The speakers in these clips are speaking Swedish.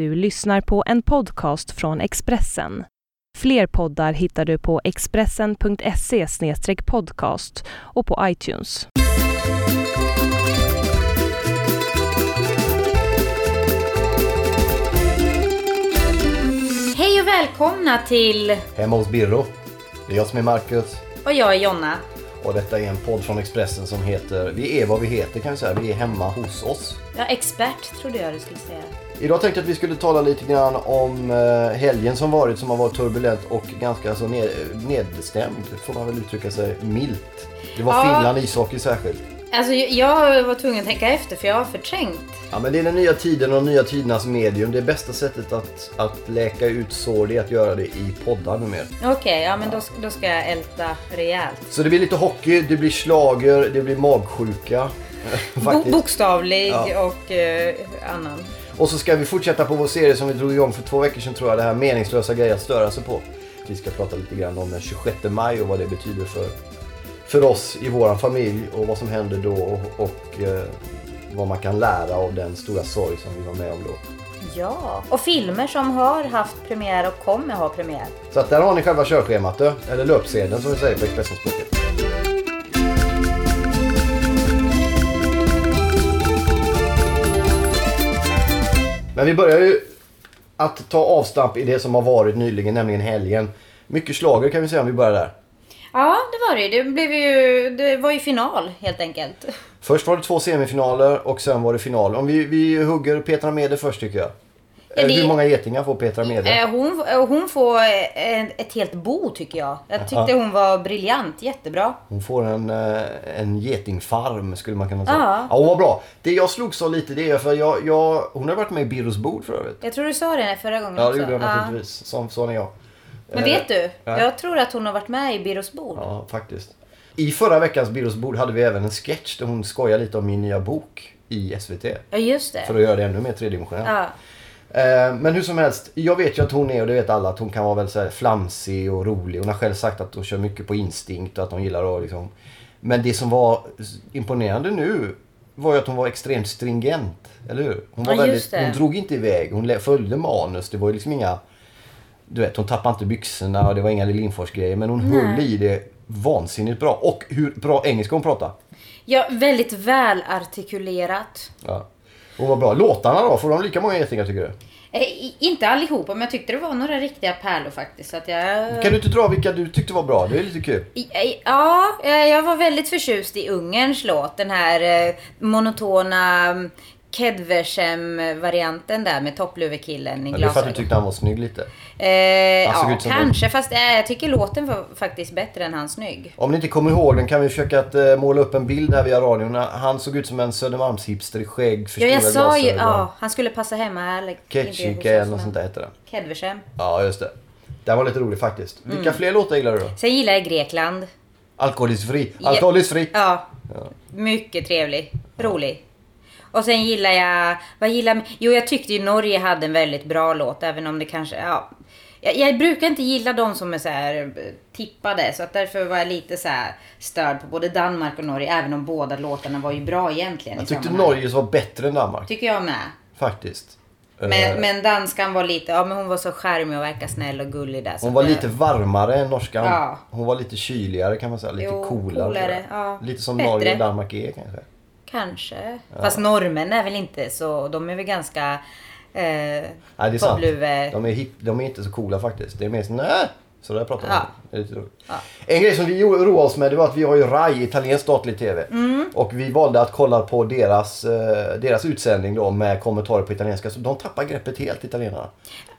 Du lyssnar på en podcast från Expressen. Fler poddar hittar du på expressen.se podcast och på iTunes. Hej och välkomna till... Hemma hos Birro. Det är jag som är Marcus. Och jag är Jonna. Och detta är en podd från Expressen som heter Vi är vad vi heter kan vi säga. Vi är hemma hos oss. Ja, expert trodde jag du skulle säga. Idag tänkte jag att vi skulle tala lite grann om eh, helgen som varit som har varit turbulent och ganska så ned, nedstämd får man väl uttrycka sig milt. Det var Ja. Finland ishockey särskilt. Alltså, jag var tvungen att tänka efter för jag har förträngt. Ja men det är den nya tiden och de nya tidernas medium. Det bästa sättet att, att läka ut sår det är att göra det i poddar numera. Okej, ja men då, då ska jag älta rejält. Så det blir lite hockey, det blir slager, det blir magsjuka. Bo bokstavlig Ja. och eh, annan. Och så ska vi fortsätta på vår serie som vi drog igång för två veckor sedan tror jag. Det här meningslösa grejer att störa sig på. Vi ska prata lite grann om den 26 maj och vad det betyder för, för oss i våran familj och vad som händer då och, och eh, vad man kan lära av den stora sorg som vi var med om då. Ja, och filmer som har haft premiär och kommer ha premiär. Så att där har ni själva körschemat eller löpsedeln som vi säger på Expressenspråket. Men vi börjar ju att ta avstamp i det som har varit nyligen, nämligen helgen. Mycket slager kan vi säga om vi börjar där. Ja, det var det. Det, blev ju, det var ju final helt enkelt. Först var det två semifinaler och sen var det final. Om vi, vi hugger Petra Mede först tycker jag. Ja, det- Hur många getingar får Petra Mede? Eh, Hon, eh, hon får eh, ett helt bo tycker jag. Jag tyckte hon var briljant, jättebra. Hon får en, en getingfarm skulle man kunna säga. Ja. Ja, hon var bra. Det jag slogs av lite det är för jag, jag, hon har varit med i Birros bord för övrigt. Jag tror du sa det förra gången Ja det också. gjorde jag naturligtvis. Som, sån är jag. Men vet du? ja. Jag tror att hon har varit med i Birros bord. Ja, faktiskt. I förra veckans Birros bord hade vi även en sketch där hon skojar lite om min nya bok i SVT. Ja, just det. För att göra det ännu mer tredimensionellt. Ja. Eh, Men hur som helst, jag vet ju att hon är, och det vet alla, att hon kan vara väldigt så flamsig och rolig. Hon har själv sagt att hon kör mycket på instinkt och att hon gillar att liksom... Men det som var imponerande nu var ju att hon var extremt stringent. Eller hur? Hon, var Ja, väldigt, hon drog inte iväg, hon följde manus. Det var ju liksom inga... Du vet, hon tappade inte byxorna och det var inga Lindfors-grejer. Men hon höll Nej. i det vansinnigt bra. Och hur bra engelska hon pratade. ja, väldigt välartikulerat. Ja. Hon var bra. Låtarna då? Får de lika många getingar tycker du? Eh, inte allihopa, men jag tyckte det var några riktiga pärlor faktiskt. Så att jag... Kan du inte dra vilka du tyckte var bra? Det är lite kul. Ja, eh, jag var väldigt förtjust i Ungerns låt. Den här eh, monotona mm, Kedversem-varianten där med toppluvekillen i Men det är för att du glasögon. tyckte han var snygg lite. Eh, ja, kanske. Fast eh, jag tycker låten var faktiskt bättre än han snygg. Om ni inte kommer ihåg den kan vi försöka att eh, måla upp en bild här via radion. Han såg ut som en Södermalmshipster i skägg, Ja, jag sa ju, glasögon. ja, han skulle passa hemma här. Ketchika oss, eller något men- sånt där heter den. Kedversem. Ja, just det. Den var lite rolig faktiskt. Vilka Mm. fler låtar gillar du då? Sen gillar jag Grekland. Alkoholisfri. Ja. Alkoholisfri. Ja, mycket trevlig. Rolig. Och sen gillar jag, vad gillar Jo, jag tyckte ju Norge hade en väldigt bra låt, även om det kanske, ja. Jag, jag brukar inte gilla de som är så här eh, tippade, så att därför var jag lite så här störd på både Danmark och Norge, även om båda låtarna var ju bra egentligen. Jag tyckte. Norges var bättre än Danmark. Tycker jag med. Faktiskt. Eh, Men, men danskan var lite, ja men hon var så charmig och verkar snäll och gullig där. Hon var lite varmare än norskan. Ja. Hon var lite kyligare kan man säga. Lite Jo, coolare. coolare, ja. Lite som Bättre. Norge och Danmark är kanske. Kanske. Fast norrmän är väl inte så, de är väl ganska eh, Nej, det är sant. De är, hip, de är inte så coola faktiskt. Det är mer så nej. Så där pratar man. Ja. Lite. Ja. En grej som vi roade oss med det var att vi har ju RAI, italiensk statlig TV. Mm. Och vi valde att kolla på deras, eh, deras utsändning då med kommentarer på italienska. Så de tappar greppet helt italienarna.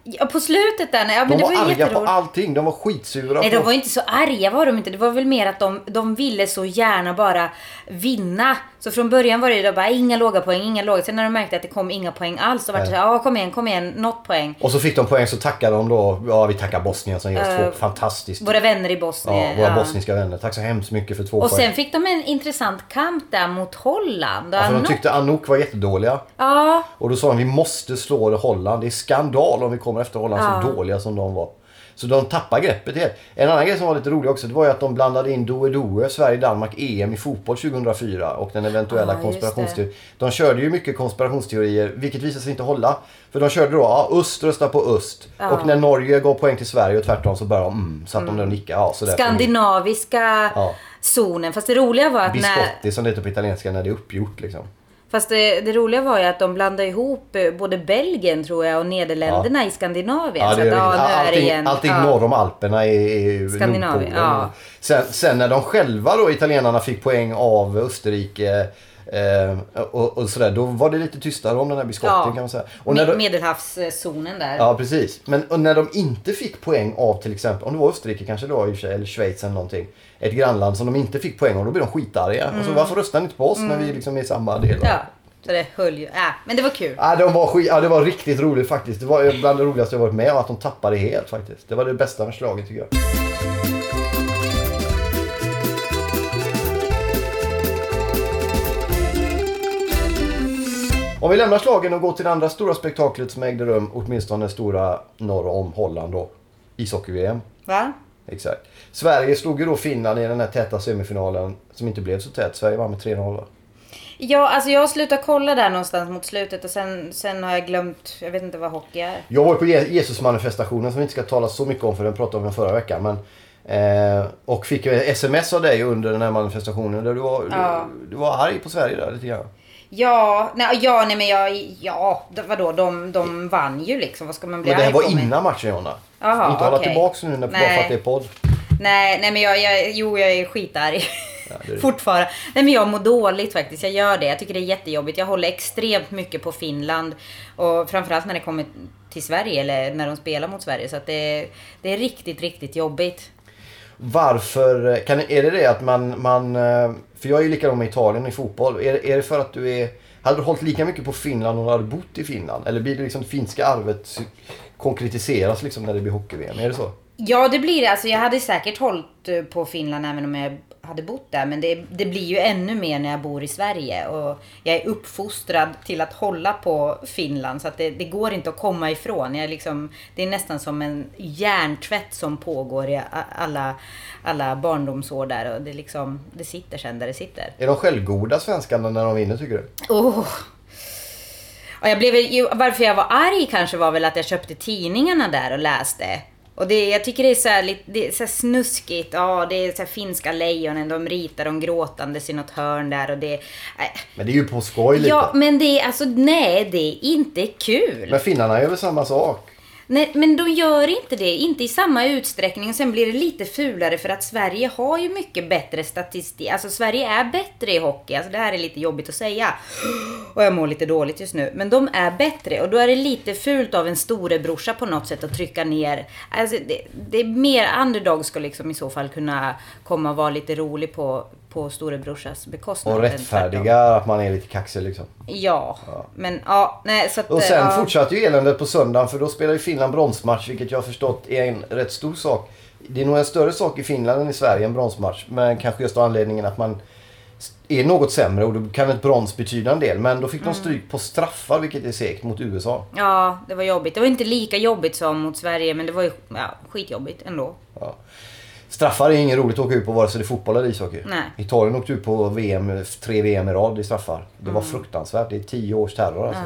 Ja, på slutet där, ja, men De det var, var, arga på allting. De var skitsura. Nej, på de var inte så arga var de inte. Det var väl mer att de, de ville så gärna bara vinna. Så från början var det ju bara inga låga poäng, inga låga. Sen när de märkte att det kom inga poäng alls så var det så ja kom igen, kom igen, något poäng. Och så fick de poäng så tackade de då. Ja, vi tackar Bosnien som ger oss Eh, två fantastiskt. Våra vänner i Ja, Bosnien. våra ja. bosniska vänner. Tack så hemskt mycket för två Och poäng. sen fick de en intressant kamp där mot Holland. Ja, för de Anouk- tyckte Anouk var jättedåliga. Ja, Och då sa de vi måste slå Holland. Det är skandal om vi kommer efter Holland Ja. så dåliga som de var. Så de tappar greppet helt. En annan grej som var lite rolig också det var ju att de blandade in Doe Doe, Sverige-Danmark, EM i fotboll 2004 och den eventuella Ja, konspirationsteorin. De körde ju mycket konspirationsteorier vilket visade sig inte hålla. För de körde då, ja, öst röstar på öst. Ja. Och när Norge gav poäng till Sverige och tvärtom så började de, mm, satt de där och nickade. Ja, Skandinaviska Ja. zonen. Fast det roliga var att när... Biscotti som det heter på italienska när det är uppgjort liksom. Fast det, det roliga var ju att de blandade ihop eh, både Belgien tror jag och Nederländerna i Skandinavien. Ja, så det är att, ja, nu är allting igen. allting ja. norr om Alperna är, är Skandinavien, ja. Sen, sen när de själva då, italienarna, fick poäng av Österrike eh, och, och sådär. Då var det lite tystare om den här biskotten Ja. kan man säga. Och när de, Medelhavszonen där. ja, precis. Men när de inte fick poäng av till exempel, om det var Österrike kanske var i och för sig, eller Schweiz eller någonting. Ett grannland som de inte fick poäng av, då blir de skitarga. Och så, varför röstar ni inte på oss när vi liksom är i samma del? Mm. Ja, så det höll ju. Ja, men det var kul. Ja, de var skit, ja, det var riktigt roligt faktiskt. Det var bland det roligaste jag varit med om att de tappade helt faktiskt. Det var det bästa med slaget tycker jag. Om vi lämnar slagen och går till det andra stora spektaklet som ägde rum, åtminstone stora norr om Holland då. Ishockey-VM. Va? Exakt. Sverige slog ju då Finland i den här täta semifinalen som inte blev så tät. Sverige vann med 3-0 va? Ja, alltså jag slutade kolla där någonstans mot slutet och sen, sen har jag glömt. Jag vet inte vad hockey är. Jag var på Je- Jesusmanifestationen som vi inte ska tala så mycket om för den pratade om förra veckan. Men, eh, och fick sms av dig under den här manifestationen där du var, Ja. du, du var arg på Sverige där lite grann. Ja, nej, ja, nej men jag, ja, vadå, de, de vann ju liksom. Vad ska man bli Men det här arg var på med? innan matchen Jonna. Jaha, inte hålla okej. tillbaks nu när, bara för att det är podd. Nej, nej men jag, jag, jo jag är skitarg. Ja, det är det. Fortfarande. Nej men jag mår dåligt faktiskt. Jag gör det. Jag tycker det är jättejobbigt. Jag håller extremt mycket på Finland. Och framförallt när det kommer till Sverige eller när de spelar mot Sverige. Så att det, det är riktigt, riktigt jobbigt. Varför, eh, kan, är det det att man, man eh, för jag är ju likadan med Italien i fotboll. Är, är det för att du är, hade du hållit lika mycket på Finland om du hade bott i Finland? Eller blir det liksom det finska arvet konkretiseras liksom när det blir hockey-VM? Är det så? Ja, det blir det. Alltså, jag hade säkert hållit eh, på Finland även om jag hade bott där. Men det, det blir ju ännu mer när jag bor i Sverige. Och jag är uppfostrad till att hålla på Finland. Så att det, det går inte att komma ifrån. Jag liksom, det är nästan som en hjärntvätt som pågår i alla, alla barndomsår där. Och det, liksom, det sitter sen där det sitter. Är de självgoda svenskarna när de vinner tycker du? Oh. Och jag blev, varför jag var arg kanske var väl att jag köpte tidningarna där och läste. Och det, jag tycker det är så här, lite, det är så snuskigt. Ja, det är så finska lejonen. De ritar dem gråtandes i något hörn där och det... Nej. Men det är ju på skoj lite. Ja, men det är alltså nej, det är inte kul. Men finnarna gör väl samma sak? Nej, men de gör inte det. Inte i samma utsträckning. Sen blir det lite fulare för att Sverige har ju mycket bättre statistik. Alltså Sverige är bättre i hockey. Alltså det här är lite jobbigt att säga. Och jag mår lite dåligt just nu. Men de är bättre. Och då är det lite fult av en storebrorsa på något sätt att trycka ner. Alltså det, det är mer underdog ska liksom i så fall kunna komma och vara lite rolig på, på storebrorsas bekostnad. Och rättfärdiga att man är lite kaxig liksom. Ja, men ja, nej så att... Och sen ja. fortsatte ju eländet på söndagen för då spelar ju Finland bronsmatch vilket jag har förstått är en rätt stor sak. Det är nog en större sak i Finland än i Sverige, en bronsmatch. Men kanske just av anledningen att man är något sämre och då kan ett brons betyda en del. Men då fick Mm. de stryk på straffar vilket är segt mot USA. Ja, det var jobbigt. Det var inte lika jobbigt som mot Sverige, men det var ju ja, skitjobbigt ändå. Ja. Straffar är inget roligt att åka ut på vare sig det är fotboll eller ishockey. Nej. Italien åkte ut på VM, tre VM i rad i straffar. Det Mm. var fruktansvärt. Det är tio års terror alltså.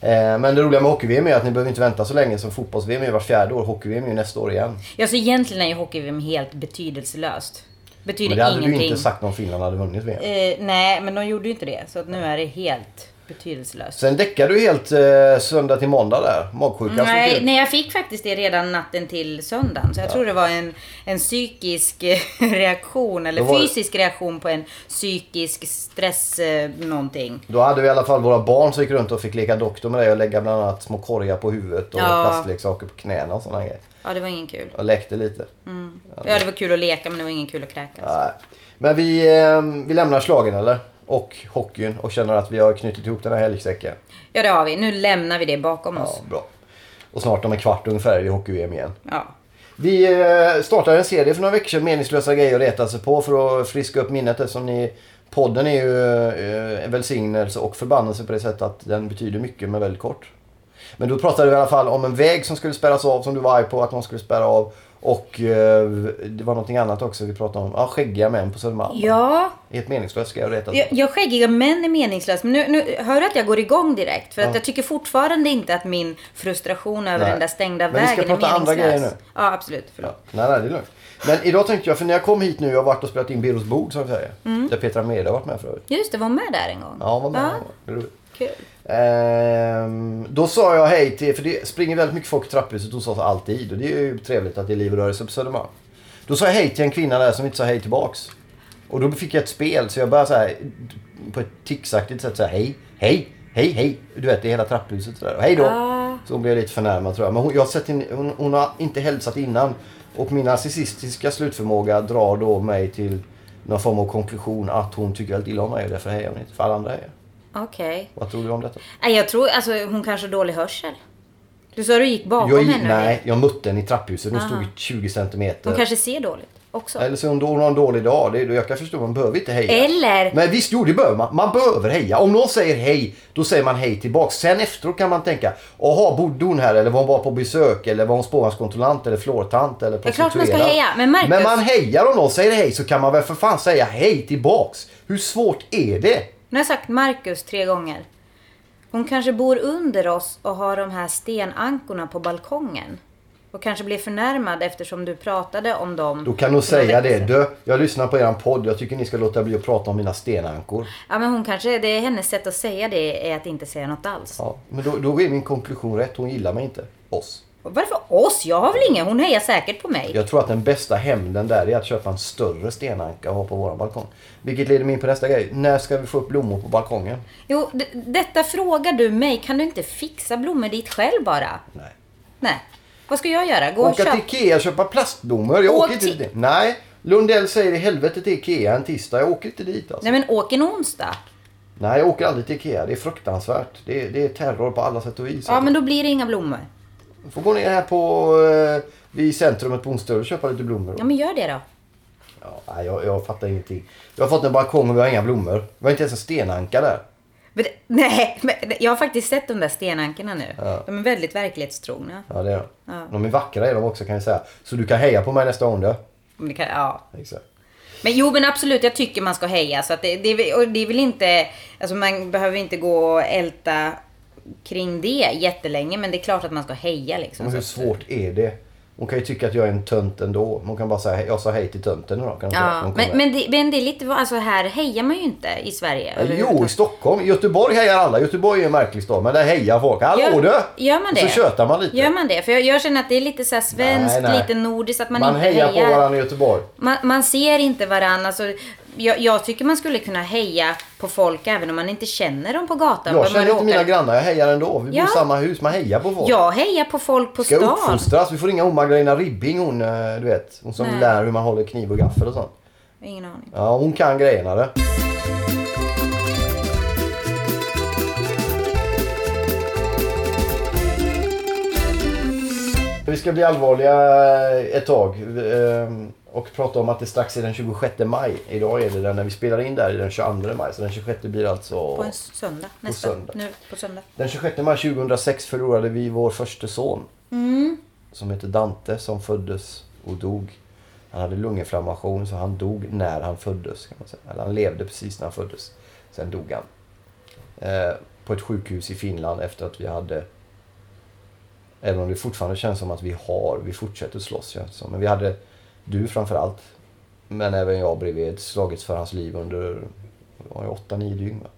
Eh, Men det roliga med hockey-VM är att ni behöver inte vänta så länge som fotbolls-VM är vart fjärde år. Hockey-VM är nästa år igen. Ja, så egentligen är ju hockey-VM helt betydelselöst. Betyder Men det hade ingenting. du inte sagt om Finland hade vunnit VM. Eh, nej, men de gjorde ju inte det. Så att nu är det helt betydelselöst. Sen däckade du helt eh, söndag till måndag där. Magsjukan Nej, nej, jag fick faktiskt det redan natten till söndagen. Så jag tror det var en, en psykisk reaktion, eller var fysisk reaktion på en psykisk stress eh, någonting. Då hade vi i alla fall våra barn som gick runt och fick leka doktor med dig och lägga bland annat små korgar på huvudet och Ja. plastleksaker på knäna och sådana grejer. Ja, det var ingen kul. Och lekte lite. Ja, det var kul att leka, men det var ingen kul att kräkas. Nej. Men vi, eh, vi lämnar slagen eller? Och hockeyn och känner att vi har knutit ihop den här helgsäcken. Ja, det har vi. Nu lämnar vi det bakom Ja, oss. bra. Och snart om en kvart ungefär är det hockey-VM igen. Ja. Vi eh, startade en serie för några veckor sedan, meningslösa grejer att reta sig på för att friska upp minnet eftersom ni, podden är ju eh, en välsignelse och förbannelse på det sättet att den betyder mycket men väldigt kort. Men då pratade vi i alla fall om en väg som skulle spärras av som du var arg på att någon skulle spärra av. Och eh, det var någonting annat också vi pratade om. Ja, skäggiga män på Södermalm. Ja, Helt meningslöst ska jag rätta. jag, jag skäggiga män är meningslös. Men nu, nu hör du att jag går igång direkt. För att Ja. jag tycker fortfarande inte att min frustration över Nej. den där stängda Men vi ska vägen är prata andra meningslös. grejer nu. Ja, absolut. Förlåt. Ja, nej, nej, det är lugnt. Men idag tänkte jag, för när jag kom hit nu, jag har varit och spelat in Birros bord som vi säger. Mm. Där Petra Mede har varit med förut. Just det, var med där en gång. Ja, hon var med. Ja, är roligt. Kul. Ehm, då sa jag hej till, för det springer väldigt mycket folk i trapphuset hos oss alltid. Och det är ju trevligt att det är liv och rörelse på Södermalm. Då sa jag hej till en kvinna där som inte sa hej tillbaks. Och då fick jag ett spel så jag började så här på ett ticsaktigt sätt säga hej, hej, hej, hej. Du vet, det är hela trapphuset sådär. Och hej då. Ah. Så hon blev lite förnärmad tror jag. Men hon, jag har sett in, hon, hon har inte hälsat innan. Och min narcissistiska slutförmåga drar då mig till någon form av konklusion att hon tycker väldigt illa om mig och därför hejar hon inte. För alla andra hejar. Okej. Vad tror du om detta? Nej, jag tror, alltså hon kanske har dålig hörsel. Du sa du gick bakom Jag, henne? nej, jag mötte henne i trapphuset. Hon Aha. stod i 20 centimeter. Hon kanske ser dåligt också. Eller så hon, hon har en dålig dag. Det, jag kan förstå, man behöver inte heja. Eller? Men visst, jo det behöver man. Man behöver heja. Om någon säger hej, då säger man hej tillbaks. Sen efteråt kan man tänka, jaha, bodde hon här? Eller var hon bara på besök? Eller var hon spårvagnskontrollant? Eller flårtant? Eller Det är klart man ska prostituerad? heja. Men Marcus, Men man hejar om någon säger hej så kan man väl för fan säga hej tillbaks. Hur svårt är det? Nu har jag sagt Marcus tre gånger. Hon kanske bor under oss och har de här stenankorna på balkongen. Och kanske blir förnärmad eftersom du pratade om dem. Då kan några säga det. Du, jag lyssnar på eran podd. Jag tycker ni ska låta bli att prata om mina stenankor. Ja men hon kanske, det är hennes sätt att säga det är att inte säga något alls. Ja, men då, då är min konklusion rätt. Hon gillar mig inte. Oss. Varför oss? Jag har väl ingen? Hon hejar säkert på mig. Jag tror att den bästa hämnden där är att köpa en större stenanka och ha på våran balkong. Vilket leder mig in på nästa grej. När ska vi få upp blommor på balkongen? Jo, detta frågar du mig. Kan du inte fixa blommor dit själv bara? Nej. Nej. Vad ska jag göra? Gå och Åka köpa? till Ikea och köpa plastblommor. Jag Åk åker inte dit. Nej. Lundell säger i helvete till Ikea en tisdag. Jag åker inte dit alltså. Nej men åk en onsdag. Nej, jag åker aldrig till Ikea. Det är fruktansvärt. Det är, det är terror på alla sätt och vis. Ja men då blir det inga blommor. Får gå ner här på eh, vid centrumet på onsdag och köpa lite blommor. Ja men gör det då. Ja, nej, jag, jag fattar ingenting. Jag har fått en balkong och vi har inga blommor. Vi har inte ens en stenanka där. Men, det- nej, men jag har faktiskt sett de där stenankorna nu. Ja. De är väldigt verklighetstrogna. Ja, det är de. Ja. De är vackra är de också kan jag säga. Så du kan heja på mig nästa gång du. Men det kan, ja. Exakt. Men jo men absolut, jag tycker man ska heja. Så att det, det, är väl- och det är väl inte, alltså man behöver inte gå och älta kring det jättelänge. Men det är klart att man ska heja liksom. Men hur svårt är det? Hon kan ju tycka att jag är en tönt ändå. Hon kan bara säga jag sa hej till tönten idag. Kan. Ja, men, men, det, men det är lite, alltså här hejar man ju inte i Sverige. Ja, Jo, i. Stockholm. I Göteborg hejar alla. Göteborg är en märklig stad. Men där hejar folk. Hallå Gör- du! Gör man Och det? så tjötar man lite. Gör man det? För jag, jag känner att det är lite så svenskt, lite nordiskt, att man, Man, inte hejar, hejar. på varandra i Göteborg. Man, man ser inte varandra. Alltså, jag, jag tycker man skulle kunna heja på folk även om man inte känner dem på gatan. Jag känner inte råkar- mina grannar. Jag hejar ändå. Vi bor Ja. i samma hus. Man hejar på folk. Jag hejar på folk på Ska stan. uppfostras. Vi får ringa hon Magdalena Ribbing hon, eh, du vet. Hon som Nej. lär hur man håller kniv och gaffel och sånt. Ingen aning. Ja, hon kan grejerna det. Vi ska bli allvarliga ett tag eh, och prata om att det strax är den 26 maj. Idag är det den när vi spelar in där är den 22 maj. Så den 26 blir alltså... På en söndag. Nästa. söndag. Nu på söndag. Den 26 maj 2006 förlorade vi vår första son. Som heter Dante som föddes och dog. Han hade lunginflammation så han dog när han föddes. Kan man säga. Eller han levde precis när han föddes. Sen dog han. Eh, på ett sjukhus i Finland efter att vi hade Även om det fortfarande känns som att vi har, vi fortsätter slåss känns som. Men vi hade, du framförallt, men även jag bredvid, slagits för hans liv under 8-9 dygn. Va?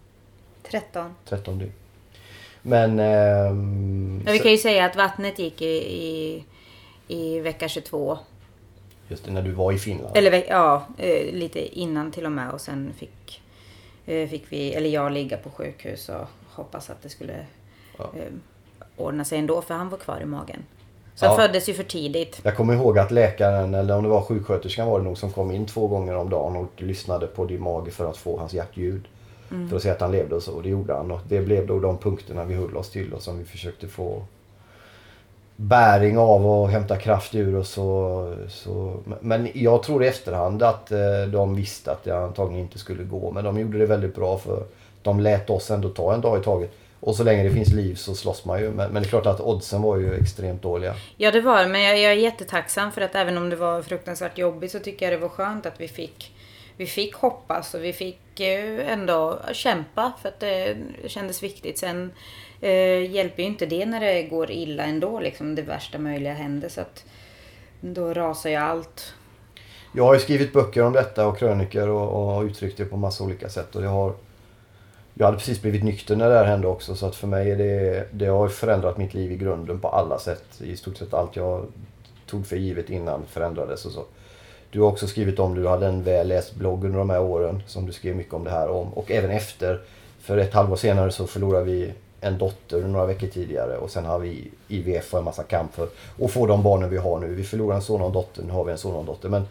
13. 13 dygn. Men... ehm, Men vi kan ju säga att vattnet gick i, i, i vecka 22. Just det, när du var i Finland. Eller ja, eh, lite innan till och med. Och sen fick, eh, fick vi, eller jag ligga på sjukhus och hoppas att det skulle Ja. eh, ordna sig ändå. För han var kvar i magen. Så Ja. han föddes ju för tidigt. Jag kommer ihåg att läkaren, eller om det var sjuksköterskan var det nog, som kom in två gånger om dagen och lyssnade på din mage för att få hans hjärtljud. Mm. För att se att han levde och så. Och det gjorde han. Och det blev då de punkterna vi höll oss till och som vi försökte få bäring av och hämta kraft ur. Och så, så, men jag tror i efterhand att eh, de visste att det antagligen inte skulle gå. Men de gjorde det väldigt bra för de lät oss ändå ta en dag i taget. Och så länge det finns liv så slåss man ju. Men, men det är klart att oddsen var ju extremt dåliga. Ja det var men jag, jag är jättetacksam för att även om det var fruktansvärt jobbigt så tycker jag det var skönt att vi fick vi fick hoppas och vi fick eh, ändå kämpa för att det kändes viktigt. Sen eh, hjälper ju inte det när det går illa ändå, liksom det värsta möjliga händer. Så att då rasar ju allt. Jag har ju skrivit böcker om detta och krönikor och, och uttryckt det på massa olika sätt. Och det har, jag hade precis blivit nykter när det här hände också så att för mig är det, det har förändrat mitt liv i grunden på alla sätt. I stort sett allt jag tog för givet innan förändrades och så. Du har också skrivit om, du hade en väl läst blogg under de här åren som du skrev mycket om det här om. Och även efter, för ett halvår senare så förlorade vi en dotter några veckor tidigare och sen har vi IVF och en massa kamp för att få de barnen vi har nu. Vi förlorade en son och en dotter, nu har vi en son och en dotter. Men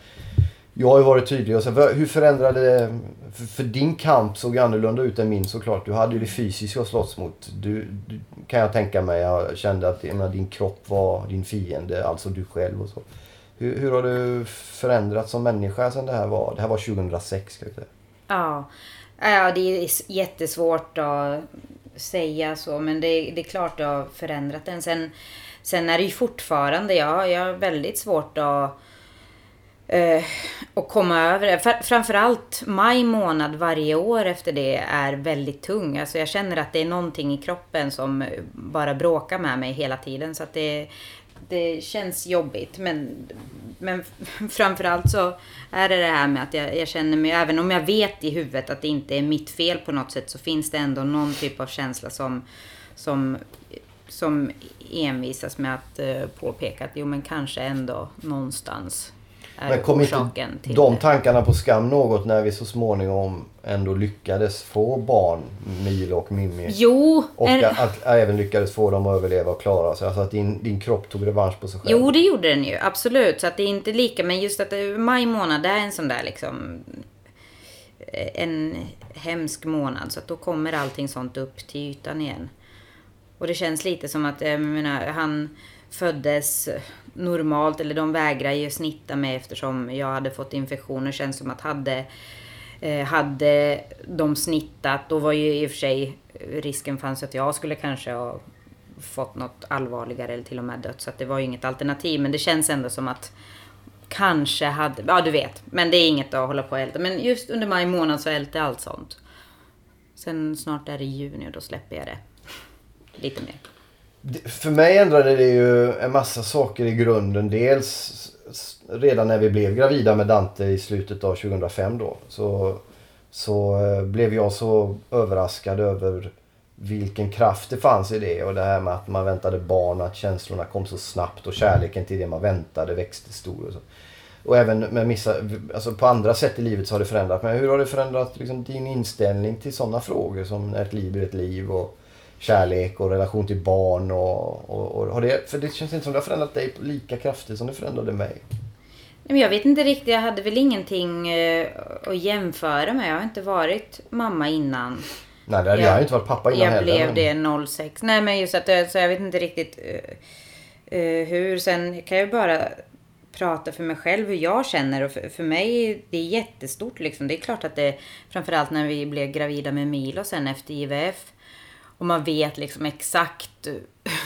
jag har ju varit tydlig. Och så, hur förändrade det? För, för, din kamp såg annorlunda ut än min såklart. Du hade ju det fysiska att slåss mot. Du, du kan jag tänka mig. Jag kände att menar, din kropp var din fiende, alltså du själv och så. Hur, hur har du förändrats som människa sen det här var? Det här var 2006 ska jag säga. Ja. ja, det är jättesvårt att säga så. Men det, det är klart det har förändrat den. Sen, sen är det ju fortfarande, ja, jag har väldigt svårt att eh, och komma över det. Framförallt maj månad varje år efter det är väldigt tung. Alltså jag känner att det är någonting i kroppen som bara bråkar med mig hela tiden. Så att det, det känns jobbigt. Men, men framförallt så är det det här med att jag, jag, känner mig, även om jag vet i huvudet att det inte är mitt fel på något sätt, så finns det ändå någon typ av känsla som, som, som envisas med att eh, påpeka att jo men kanske ändå någonstans är Men kom inte de tankarna på skam något när vi så småningom ändå lyckades få barn, Milo och Mimmi? Jo! Och en... att, att, även lyckades få dem att överleva och klara sig. Alltså att din, din kropp tog revansch på sig själv. Jo, det gjorde den ju. Absolut. Så att det är inte lika. Men just att maj månad, det är en sån där liksom en hemsk månad. Så att då kommer allting sånt upp till ytan igen. Och det känns lite som att, eh, jag menar, han föddes normalt, eller de vägrar ju snitta mig eftersom jag hade fått infektioner. Känns som att hade, eh, hade de snittat, då var ju i och för sig risken fanns att jag skulle kanske ha fått något allvarligare eller till och med dött. Så att det var ju inget alternativ. Men det känns ändå som att kanske hade, ja du vet. Men det är inget att hålla på och älta. Men just under maj månad så ältar jag allt sånt. Sen snart är det juni och då släpper jag det lite mer. För mig ändrade det ju en massa saker i grunden. Dels redan när vi blev gravida med Dante i slutet av 2005 då. Så, så eh, blev jag så överraskad över vilken kraft det fanns i det. Och det här med att man väntade barn, att känslorna kom så snabbt och kärleken till det man väntade växte stor. Och, så. och även med missa, alltså på andra sätt i livet så har det förändrat. Men hur har det förändrat liksom, din inställning till sådana frågor som när ett liv blir ett liv? Och, kärlek och relation till barn. Och, och, och, har det, för det känns inte som det har förändrat dig lika kraftigt som det förändrade mig. Men jag vet inte riktigt, jag hade väl ingenting uh, att jämföra med. Jag har inte varit mamma innan. Nej, det hade jag, jag inte varit pappa innan jag heller. Jag blev det 06. Nej, men just att så jag vet inte riktigt uh, uh, hur. Sen kan jag bara prata för mig själv hur jag känner och för, för mig det är jättestort liksom. Det är klart att det framförallt när vi blev gravida med Milo sen efter IVF och man vet liksom exakt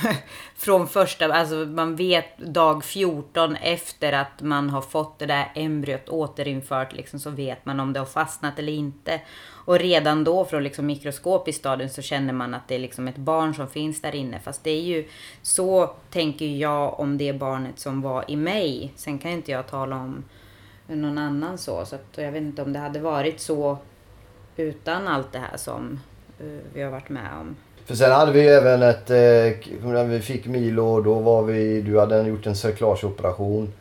från första, alltså man vet dag 14 efter att man har fått det där embryot återinfört liksom så vet man om det har fastnat eller inte. Och redan då från liksom mikroskopisk stadium så känner man att det är liksom ett barn som finns där inne. Fast det är ju så tänker jag om det barnet som var i mig. Sen kan inte jag tala om någon annan så. Så att jag vet inte om det hade varit så utan allt det här som vi har varit med om. För sen hade vi även ett, eh, när vi fick Milo, då var vi, du hade gjort en cerclageoperation.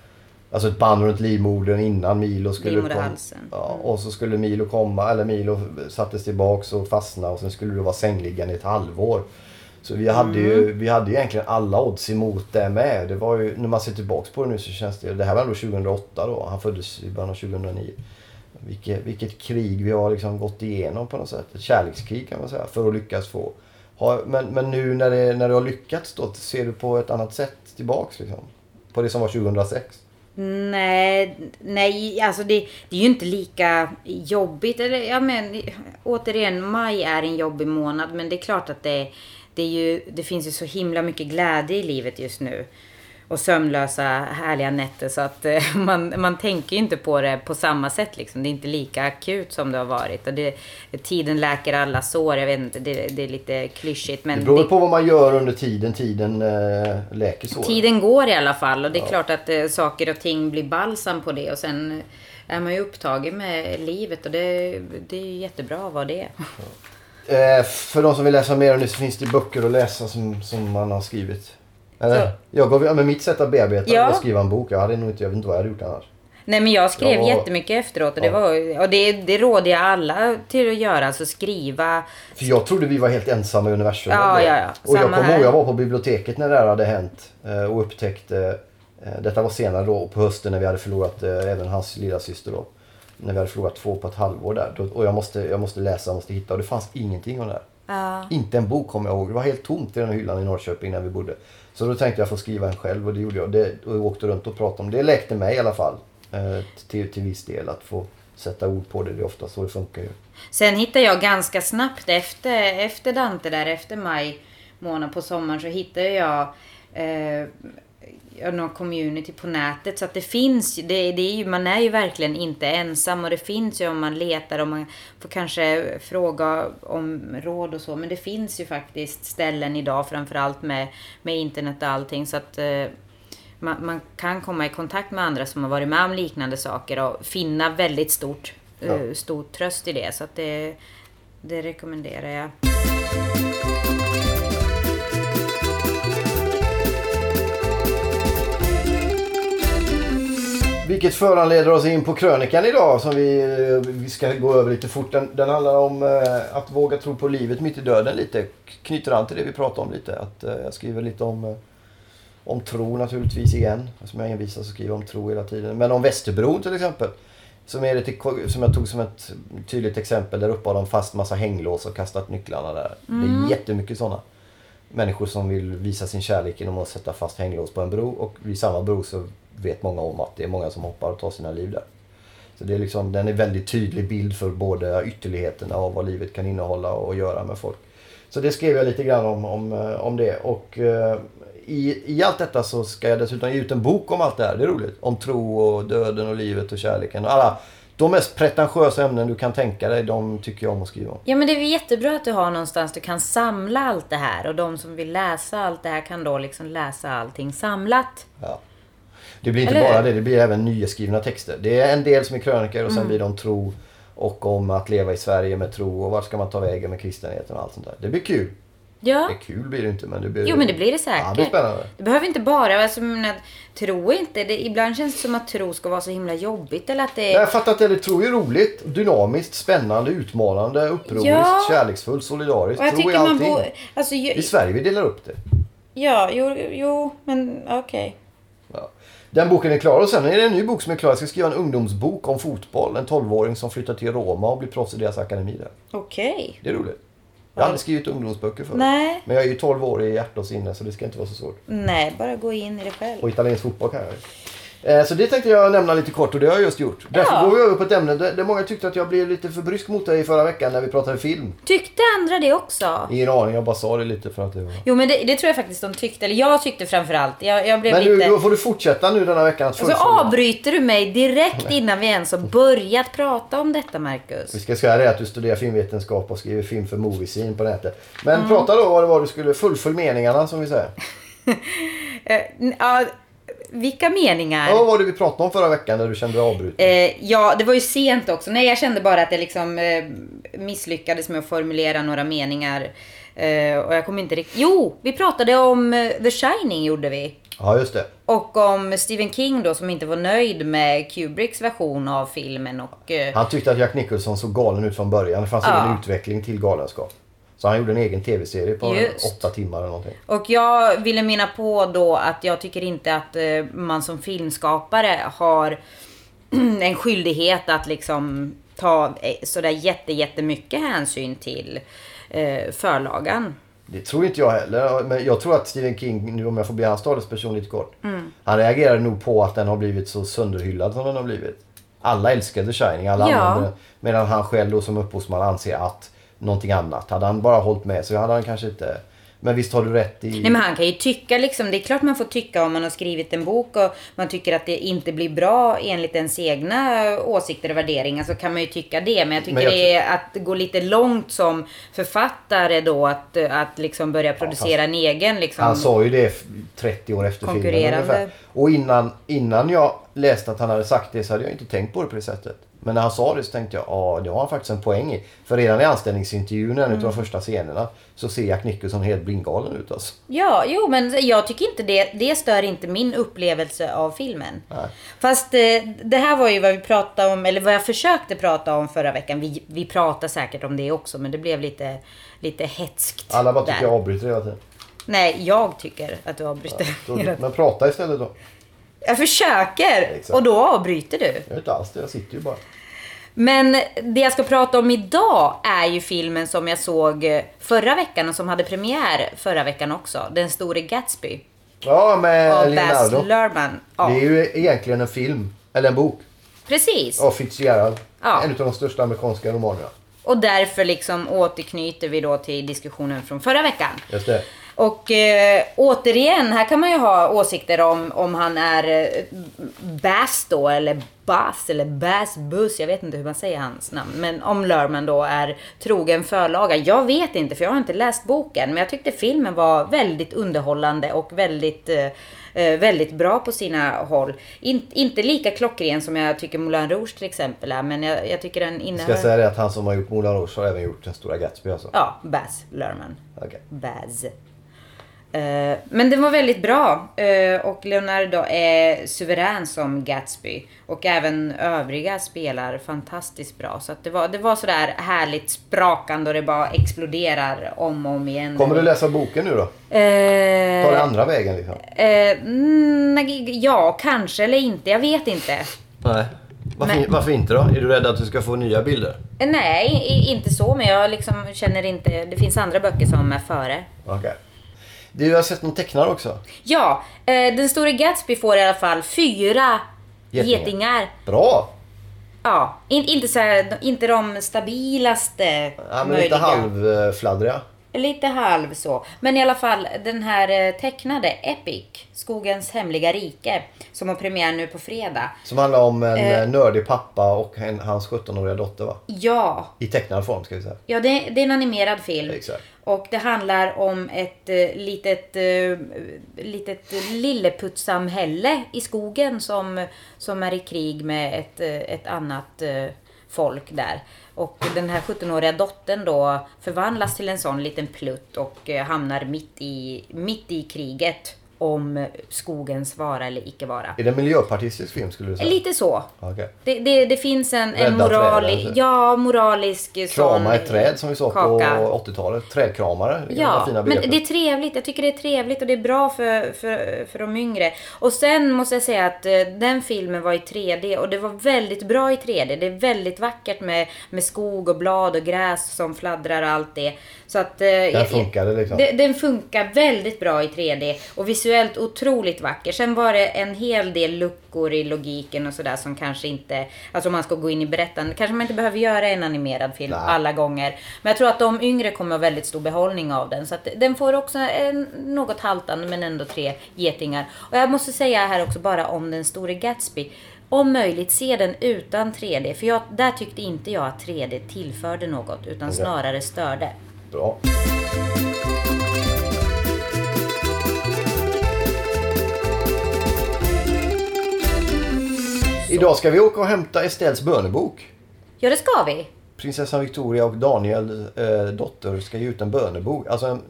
Alltså ett band runt livmodern innan Milo skulle komma. Ja, och så skulle Milo komma, eller Milo sattes tillbaks och fastnade och sen skulle du vara sängliggande i ett halvår. Så vi hade ju mm. vi hade egentligen alla odds emot det med. Det var ju, när man ser tillbaks på det nu så känns det, det här var ändå 2008 då. Han föddes i början av 2009. Vilket, vilket krig vi har liksom gått igenom på något sätt. Ett kärlekskrig kan man säga. För att lyckas få Ha, men, men nu när, det, när du har lyckats då, ser du på ett annat sätt tillbaks liksom? På det som var 2006? Nej, nej alltså det, det är ju inte lika jobbigt. Eller, ja, men, återigen, maj är en jobbig månad. Men det är klart att det, det, är ju, det finns ju så himla mycket glädje i livet just nu. Och sömnlösa härliga nätter. Så att eh, man, man tänker ju inte på det på samma sätt. Liksom. Det är inte lika akut som det har varit. Och det, tiden läker alla sår. Jag vet inte, det, det är lite klyschigt. Men Det beror väl på vad man gör under tiden tiden äh, läker såren. Tiden går i alla fall och det är klart att eh, saker och ting blir balsam på det och sen är man ju upptagen med livet och det, det är ju jättebra vara det. Eh, för de som vill läsa mer om det så finns det böcker att läsa som, som man har skrivit. Eller? Så- Jag gav, men mitt sätt att bearbeta Ja. var att skriva en bok. Jag, hade nog inte, jag vet inte vad jag hade gjort annars. Nej men jag skrev Ja. jättemycket efteråt och, det, var, och det, det råder jag alla till att göra. Alltså skriva. För jag trodde vi var helt ensamma i universum. Ja, ja, ja. Och jag kommer ihåg jag var på biblioteket när det här hade hänt. eh, Och upptäckte, eh, detta var senare då på hösten när vi hade förlorat eh, även hans lilla syster då. När vi hade förlorat två på ett halvår där. Och jag måste, jag måste läsa, jag måste hitta. Och det fanns ingenting om det här. Ja. Inte en bok kommer jag ihåg. Det var helt tomt i den här hyllan i Norrköping när vi bodde. Så då tänkte jag få skriva en själv och det gjorde jag. Det, och jag åkte runt och pratade om det. Det läkte mig i alla fall. Eh, till, till viss del att få sätta ord på det. Det är ofta så det funkar ju. Sen hittade jag ganska snabbt efter, efter Dante där, efter maj månad på sommaren så hittade jag eh, någon community på nätet. Så att det finns, det, det är ju, man är ju verkligen inte ensam och det finns ju om man letar och man får kanske fråga om råd och så. Men det finns ju faktiskt ställen idag framförallt med, med internet och allting. Så att eh, man, man kan komma i kontakt med andra som har varit med om liknande saker och finna väldigt stort, Ja. eh, stor tröst i det. Så att det, det rekommenderar jag. Vilket föranleder oss in på krönikan idag som vi, vi ska gå över lite fort. Den, den handlar om eh, att våga tro på livet mitt i döden lite. Knyter an till det vi pratade om lite. Att, eh, jag skriver lite om, eh, om tro naturligtvis igen. Som jag envisas att skriva om tro hela tiden. Men om Västerbron till exempel. Som, är lite, som jag tog som ett tydligt exempel. Där uppe har de fast massa hänglås och kastat nycklarna där. Det är jättemycket sådana människor som vill visa sin kärlek genom att sätta fast hänglås på en bro. Och vid samma bro så vet många om att det är många som hoppar och tar sina liv där. Så det är liksom, den är en väldigt tydlig bild för både ytterligheterna av vad livet kan innehålla och göra med folk. Så det skrev jag lite grann om, om, eh, om det. Och eh, i, i allt detta så ska jag dessutom ge ut en bok om allt det här. Det är roligt. Om tro och döden och livet och kärleken. Och alla de mest pretentiösa ämnen du kan tänka dig, de tycker jag om att skriva om. Ja men det är jättebra att du har någonstans du kan samla allt det här och de som vill läsa allt det här kan då liksom läsa allting samlat. Ja. Det blir inte Eller bara det, det blir även nyskrivna texter. Det är en del som är krönikor och sen Mm. blir om tro och om att leva i Sverige med tro och vart ska man ta vägen med kristenheten och allt sånt där. Det blir kul. Ja. Det kul blir det inte men det blir... Jo men det blir det Ja, säkert. det blir spännande. Det behöver inte bara, alltså, jag menar, tro inte, det, ibland känns det som att tro ska vara så himla jobbigt eller att det är... Jag fattar att det tro är roligt, dynamiskt, spännande, utmanande, upproriskt, Ja. kärleksfullt, solidariskt. Och jag tro är allting. borde... Alltså, Det är Sverige vi delar upp det. ja, jo, jo, men okej. Ja. Den boken är klar och sen är det en ny bok som är klar. Jag ska skriva en ungdomsbok om fotboll. En 12-åring som flyttar till Roma och blir proffs i deras akademi där. Okej. Det är roligt. Jag har aldrig skrivit ungdomsböcker förut. Nej. Men jag är ju 12 år i hjärta och sinne så det ska inte vara så svårt. Nej, bara gå in i det själv. Och italiensk fotboll kan jag ju. Så det tänkte jag nämna lite kort och det har jag just gjort. Därför Ja. går vi över på ett ämne där många tyckte att jag blev lite för brysk mot dig förra veckan när vi pratade film. Tyckte andra det också? Ingen aning, jag bara sa det lite för att det var... Jo men det, det tror jag faktiskt de tyckte, eller jag tyckte framförallt. Jag, jag blev Men nu, lite... då får du fortsätta nu denna veckan att Och så fullfölja. avbryter du mig direkt innan vi ens har börjat prata om detta, Vi Marcus. ska säga det att du studerar filmvetenskap och skriver film för Moviescene på nätet. Men prata då vad det var du skulle fullfölj meningarna som vi säger. Eh, ja, vilka meningar? Ja, vad var det vi pratade om förra veckan när du kände dig avbruten? Eh, ja, det var ju sent också. Nej, jag kände bara att jag liksom eh, misslyckades med att formulera några meningar. Eh, och jag kommer inte riktigt... Jo, vi pratade om eh, The Shining gjorde vi. Ja, just det. Och om Stephen King då som inte var nöjd med Kubricks version av filmen och... Eh, Han tyckte att Jack Nicholson såg galen ut från början. Det fanns Ja. ingen utveckling till galenskap. Så han gjorde en egen tv-serie på Just. åtta timmar eller någonting. Och jag ville minna på då att jag tycker inte att eh, man som filmskapare har en skyldighet att liksom ta eh, sådär jätte, jättemycket hänsyn till eh, förlagan. Det tror inte jag heller. Men jag tror att Stephen King, nu om jag får be hans talesperson lite kort. Mm. Han reagerade nog på att den har blivit så sönderhyllad som den har blivit. Alla älskar The Shining, alla Ja. använder den. Medan han själv då som upphovsman anser att någonting annat. Hade han bara hållit med så hade han kanske inte... Men visst har du rätt i... Nej men han kan ju tycka liksom, det är klart man får tycka om man har skrivit en bok och man tycker att det inte blir bra enligt ens egna åsikter och värderingar så kan man ju tycka det. Men jag tycker Men jag det är att gå lite långt som författare då att, att liksom börja producera en egen liksom. Han sa ju det f- 30 år efter filmen ungefär. Och innan, innan jag läste att han hade sagt det så hade jag inte tänkt på det på det sättet. Men när han sa det så tänkte jag, ja det har han faktiskt en poäng i. För redan i anställningsintervjun, en Mm. av de första scenerna, så ser Jack Nicholson helt blindgalen ut alltså. Ja, jo men jag tycker inte det, det stör inte min upplevelse av filmen. Nej. Fast eh, det här var ju vad vi pratade om, eller vad jag försökte prata om förra veckan. Vi, vi pratade säkert om det också, men det blev lite, lite hetskt. Alla bara tycker där. jag avbryter hela tiden. Nej, jag tycker att du avbryter. Hela men prata istället då. Jag försöker! Exakt. Och då avbryter du. Jag inte alls det, jag sitter ju bara. Men det jag ska prata om idag är ju filmen som jag såg förra veckan och som hade premiär förra veckan också. Den store Gatsby. Ja, med Av Baz Leonardo. Luhrmann. Ja, Det är ju egentligen en film, eller en bok, precis. av Fitzgerald. Ja. En av de största amerikanska romanerna. Och därför liksom återknyter vi då till diskussionen från förra veckan. Just det. Och eh, återigen, här kan man ju ha åsikter om, om han är eh, Bass då, eller Bass, eller Bass Buss, jag vet inte hur man säger hans namn. Men om Lerman då är trogen förlaga. Jag vet inte, för jag har inte läst boken. Men jag tyckte filmen var väldigt underhållande och väldigt, eh, eh, väldigt bra på sina håll. In, inte lika klockren som jag tycker Moulin Rouge till exempel är, men jag, jag tycker den Ska jag säga det att han som har gjort Moulin Rouge har även gjort Den stora Gatsby alltså? Ja, Bass Lerman. Okej. Baz. Eh, men den var väldigt bra eh, och Leonardo är suverän som Gatsby. Och även övriga spelar fantastiskt bra. Så att det, var, det var sådär härligt sprakande och det bara exploderar om och om igen. Kommer du läsa boken nu då? Eh, Ta den andra vägen liksom? eh, mm, nej, ja, kanske eller inte. Jag vet inte. Nej. Varför, Nej. varför inte då? Är du rädd att du ska få nya bilder? Eh, Nej, inte så. Men jag liksom känner inte... Det finns andra böcker som är före. Okej. Du har sett någon tecknare också? Ja, eh, den store Gatsby får i alla fall fyra Getingar. getingar. Bra! Ja, in, inte, så här, inte de stabilaste Ja, men lite halvfladdriga. Lite halv så. Men i alla fall den här eh, tecknade Epic, Skogens hemliga rike, som har premiär nu på fredag. Som handlar om en Eh. eh. nördig pappa och en, hans 17-åriga dotter va? Ja, I tecknad form ska vi säga. ja det, det är en animerad film. Exakt. Och det handlar om ett eh, litet, eh, litet lilleputtsamhälle i skogen som, som är i krig med ett, ett annat eh, folk där. Och den här 17-åriga dottern då förvandlas till en sån liten plutt och eh, hamnar mitt i, mitt i kriget om skogens vara eller icke vara. Är det en miljöpartistisk film skulle du säga? Lite så. Okej. Det, det, det finns en, en Rädda morali, träd, alltså. ja, moralisk Krama ett träd som vi sa på 80-talet. Trädkramare. Ja, fina men det är trevligt. Jag tycker det är trevligt och det är bra för, för, för de yngre. Och sen måste jag säga att eh, den filmen var i 3D och det var väldigt bra i 3D. Det är väldigt vackert med, med skog och blad och gräs som fladdrar och allt det. Så att... eh, jag- funkade liksom. det- Den funkar väldigt bra i 3D och visuellt otroligt vacker. Sen var det en hel del luckor i logiken och sådär som kanske inte... Alltså om man ska gå in i berättande kanske man inte behöver göra en animerad film Nej. alla gånger. Men jag tror att de yngre kommer ha väldigt stor behållning av den. Så att den får också en något haltande men ändå tre getingar. Och jag måste säga här också bara om den store Gatsby. Om möjligt se den utan 3D. För jag, där tyckte inte jag att 3D tillförde något utan snarare störde. Bra. Idag ska vi åka och hämta Estelles bönebok. Ja, det ska vi. Prinsessan Victoria och Daniel eh, dotter ska ge ut en bönebok. Alltså en,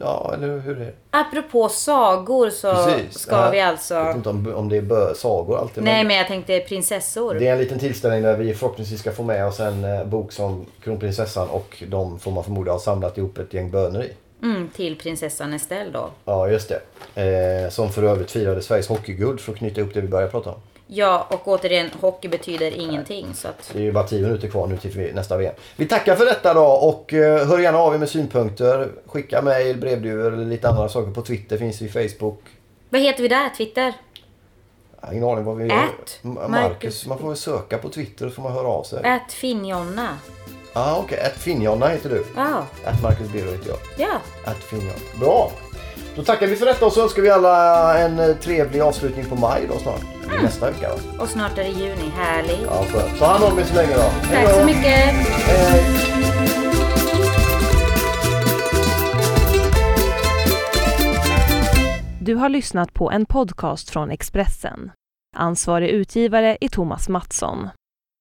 ja eller hur är det? Apropå sagor så Precis. ska Ja, vi Jag vet alltså... inte om, om det är bö, sagor alltid. Nej, men jag tänkte prinsessor. Det är en liten tillställning där vi förhoppningsvis ska få med oss en eh, bok som kronprinsessan och de får man förmoda har samlat ihop ett gäng böner i. Mm, till prinsessan Estelle då. Ja, just det. Eh, som för övrigt firade Sveriges hockeyguld för att knyta ihop det vi började prata om. Ja, och återigen, hockey betyder ingenting. Så att... Det är ju bara 10 minuter kvar nu till nästa VM. Vi tackar för detta då och eh, hör gärna av er med synpunkter. Skicka mejl, brevduvor eller lite andra saker på Twitter. Finns vi Facebook. Vad heter vi där? Twitter? Ingen aning vad vi Ät Marcus. Marcus. Man får väl söka på Twitter så får man höra av sig. Ät Finjonna. Ah, okej. Okay. Finjonna heter du. Ja, Att Marcus Birro heter jag. ja. Att Finjonna. Bra. Då tackar vi för detta och så önskar vi alla en eh, trevlig avslutning på maj då snart. Mm. Nästa vecka va? Och snart är det juni. Härligt. Ja, skönt. Ta hand om er så länge då. Hej Tack då. så mycket. Hej. Du har lyssnat på en podcast från Expressen. Ansvarig utgivare är Thomas Mattsson.